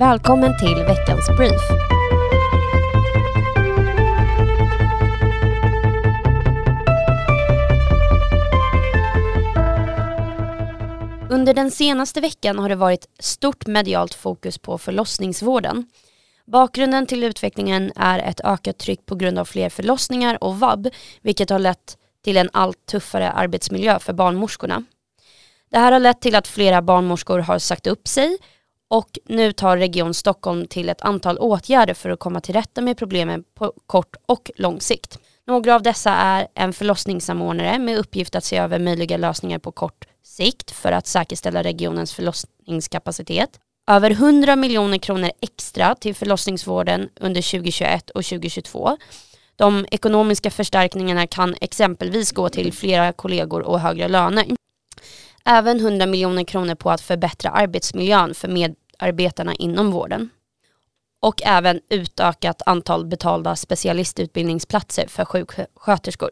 Välkommen till veckans brief. Under den senaste veckan har det varit stort medialt fokus på förlossningsvården. Bakgrunden till utvecklingen är ett ökat tryck på grund av fler förlossningar och vab, vilket har lett till en allt tuffare arbetsmiljö för barnmorskorna. Det här har lett till att flera barnmorskor har sagt upp sig och nu tar Region Stockholm till ett antal åtgärder för att komma till rätta med problemen på kort och lång sikt. Några av dessa är en förlossningssamordnare med uppgift att se över möjliga lösningar på kort sikt för att säkerställa regionens förlossningskapacitet. Över 100 miljoner kronor extra till förlossningsvården under 2021 och 2022. De ekonomiska förstärkningarna kan exempelvis gå till flera kollegor och högre löner. Även 100 miljoner kronor på att förbättra arbetsmiljön för medarbetarna inom vården. Och även utökat antal betalda specialistutbildningsplatser för sjuksköterskor.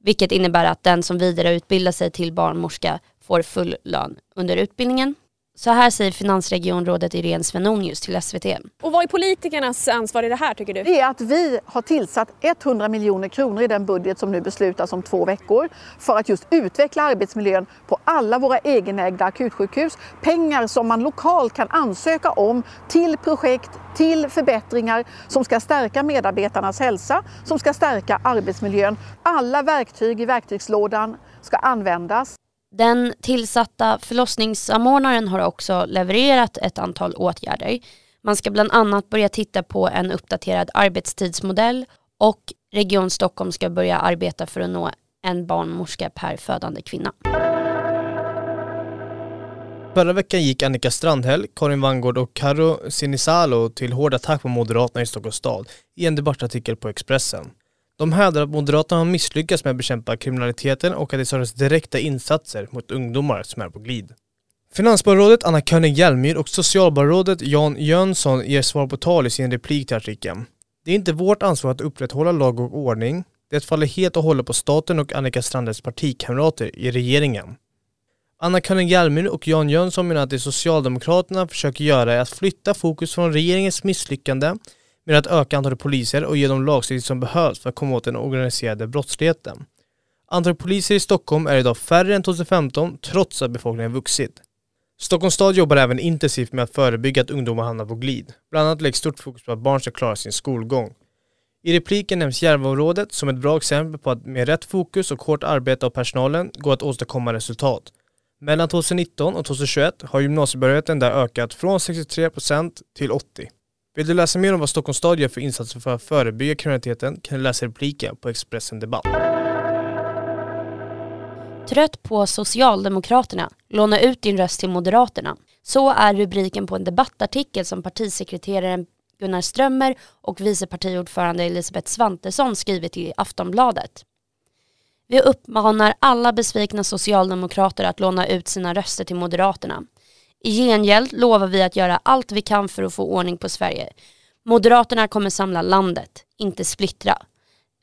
Vilket innebär att den som vidareutbildar sig till barnmorska får full lön under utbildningen. Så här säger finansregionrådet Irene Svenonius till SVT. Och vad är politikernas ansvar i det här tycker du? Det är att vi har tillsatt 100 miljoner kronor i den budget som nu beslutas om två veckor för att just utveckla arbetsmiljön på alla våra egenägda akutsjukhus. Pengar som man lokalt kan ansöka om till projekt, till förbättringar som ska stärka medarbetarnas hälsa, som ska stärka arbetsmiljön. Alla verktyg i verktygslådan ska användas. Den tillsatta förlossningssamordnaren har också levererat ett antal åtgärder. Man ska bland annat börja titta på en uppdaterad arbetstidsmodell och Region Stockholm ska börja arbeta för att nå en barnmorska per födande kvinna. Förra veckan gick Annika Strandhäll, Karin Vangård och Karo Sinisalo till hård attack på Moderaterna i Stockholms stad i en debattartikel på Expressen. De hävdar att Moderaterna har misslyckats med att bekämpa kriminaliteten och att det saknas direkta insatser mot ungdomar som är på glid. Finansborgarrådet Anna König Hjelmyr och socialborgarrådet Jan Jönsson ger svar på tal i sin replik till artikeln. Det är inte vårt ansvar att upprätthålla lag och ordning. Det faller helt och hållet på staten och Annika Strandhälls partikamrater i regeringen. Anna König Hjelmyr och Jan Jönsson menar att det Socialdemokraterna försöker göra är att flytta fokus från regeringens misslyckande med att öka antalet poliser och ge dem lagstiftning som behövs för att komma åt den organiserade brottsligheten. Antalet poliser i Stockholm är idag färre än 2015 trots att befolkningen vuxit. Stockholms stad jobbar även intensivt med att förebygga att ungdomar hamnar på glid. Bland annat läggs stort fokus på att barn ska klara sin skolgång. I repliken nämns Järvaområdet som ett bra exempel på att med rätt fokus och hårt arbete av personalen går att åstadkomma resultat. Mellan 2019 och 2021 har gymnasiebehörigheten där ökat från 63% till 80%. Vill du läsa mer om vad Stockholms stad gör för insatser för att förebygga kriminaliteten kan du läsa repliken på Expressen Debatt. Trött på Socialdemokraterna, låna ut din röst till Moderaterna. Så är rubriken på en debattartikel som partisekreteraren Gunnar Strömmer och vice partiordförande Elisabeth Svantesson skrivit i Aftonbladet. Vi uppmanar alla besvikna socialdemokrater att låna ut sina röster till Moderaterna. I gengäld lovar vi att göra allt vi kan för att få ordning på Sverige. Moderaterna kommer samla landet, inte splittra.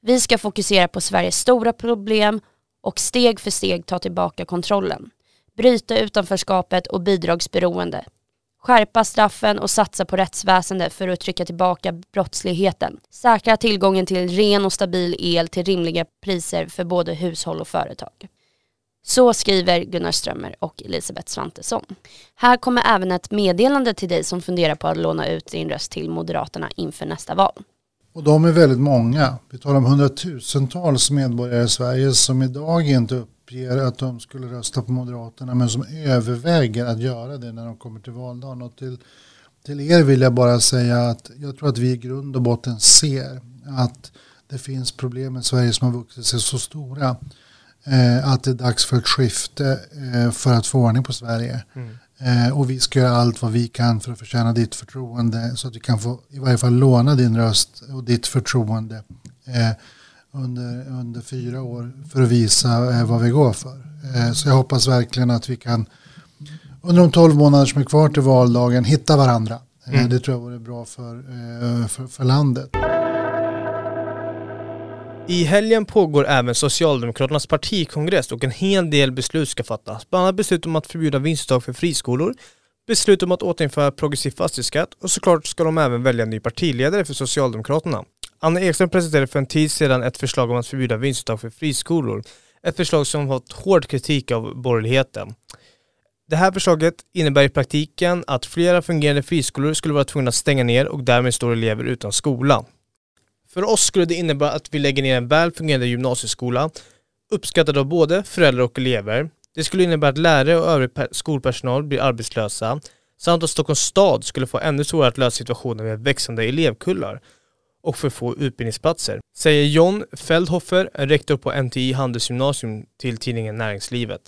Vi ska fokusera på Sveriges stora problem och steg för steg ta tillbaka kontrollen. Bryta utanförskapet och bidragsberoende. Skärpa straffen och satsa på rättsväsendet för att trycka tillbaka brottsligheten. Säkra tillgången till ren och stabil el till rimliga priser för både hushåll och företag. Så skriver Gunnar Strömmer och Elisabeth Svantesson. Här kommer även ett meddelande till dig som funderar på att låna ut din röst till Moderaterna inför nästa val. Och de är väldigt många. Vi talar om hundratusentals medborgare i Sverige som idag inte uppger att de skulle rösta på Moderaterna men som överväger att göra det när de kommer till valdagen. Och till, till er vill jag bara säga att jag tror att vi i grund och botten ser att det finns problem i Sverige som har vuxit sig så stora eh, att det är dags för ett skifte eh, för att få ordning på Sverige. Mm. Eh, och vi ska göra allt vad vi kan för att förtjäna ditt förtroende så att vi kan få i varje fall låna din röst och ditt förtroende eh, under, under fyra år för att visa eh, vad vi går för. Eh, så jag hoppas verkligen att vi kan under de tolv månader som är kvar till valdagen hitta varandra. Mm. Det tror jag vore bra för, för, för landet. I helgen pågår även Socialdemokraternas partikongress och en hel del beslut ska fattas. Bland annat beslut om att förbjuda vinstuttag för friskolor, beslut om att återinföra progressiv fastighetsskatt och såklart ska de även välja en ny partiledare för Socialdemokraterna. Anna Ekström presenterade för en tid sedan ett förslag om att förbjuda vinstuttag för friskolor. Ett förslag som fått hård kritik av borgerligheten. Det här förslaget innebär i praktiken att flera fungerande friskolor skulle vara tvungna att stänga ner och därmed står elever utan skola. För oss skulle det innebära att vi lägger ner en väl fungerande gymnasieskola, uppskattad av både föräldrar och elever. Det skulle innebära att lärare och övrig skolpersonal blir arbetslösa, samt att Stockholms stad skulle få ännu svårare att lösa situationen med växande elevkullar och för få utbildningsplatser, säger John Feldhofer, rektor på NTI Handelsgymnasium till tidningen Näringslivet.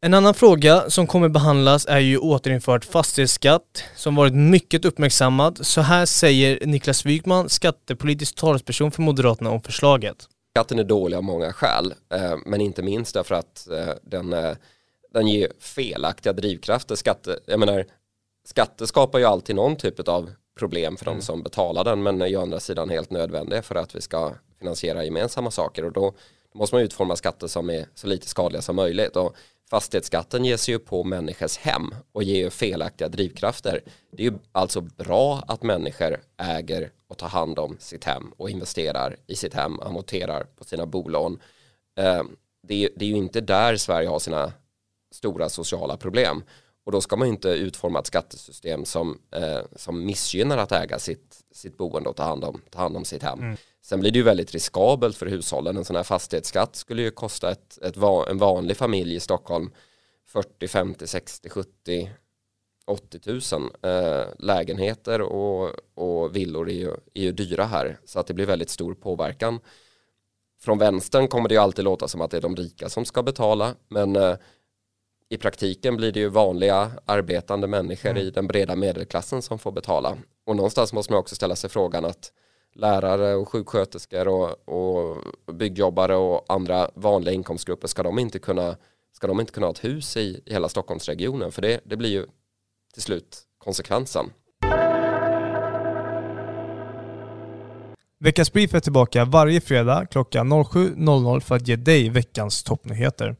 En annan fråga som kommer behandlas är ju återinförd fastighetsskatt som varit mycket uppmärksammad. Så här säger Niklas Wykman, skattepolitisk talesperson för Moderaterna om förslaget. Skatten är dålig av många skäl, eh, men inte minst därför att eh, den, eh, den ger felaktiga drivkrafter. Skatte, jag menar, skatter skapar ju alltid någon typ av problem för mm. de som betalar den, men är ju å andra sidan helt nödvändiga för att vi ska finansiera gemensamma saker och då måste man utforma skatter som är så lite skadliga som möjligt. Och fastighetsskatten ger sig ju på människors hem och ger ju felaktiga drivkrafter. Det är ju alltså bra att människor äger och tar hand om sitt hem och investerar i sitt hem, amorterar på sina bolån. Eh, det är ju inte där Sverige har sina stora sociala problem. Och då ska man inte utforma ett skattesystem som, eh, som missgynnar att äga sitt, sitt boende och ta hand om, ta hand om sitt hem. Mm. Sen blir det ju väldigt riskabelt för hushållen. En sån här fastighetsskatt skulle ju kosta ett, ett en vanlig familj i Stockholm 40, 50, 60, 70, 80 tusen. Eh, lägenheter och, och villor är ju, är ju dyra här så att det blir väldigt stor påverkan. Från vänstern kommer det ju alltid låta som att det är de rika som ska betala men eh, i praktiken blir det ju vanliga arbetande människor mm. i den breda medelklassen som får betala. Och någonstans måste man också ställa sig frågan att lärare och sjuksköterskor och, och byggjobbare och andra vanliga inkomstgrupper ska de inte kunna, ska de inte kunna ha ett hus i, i hela Stockholmsregionen för det, det blir ju till slut konsekvensen. Veckans Brief är tillbaka varje fredag klockan 07.00 för att ge dig veckans toppnyheter.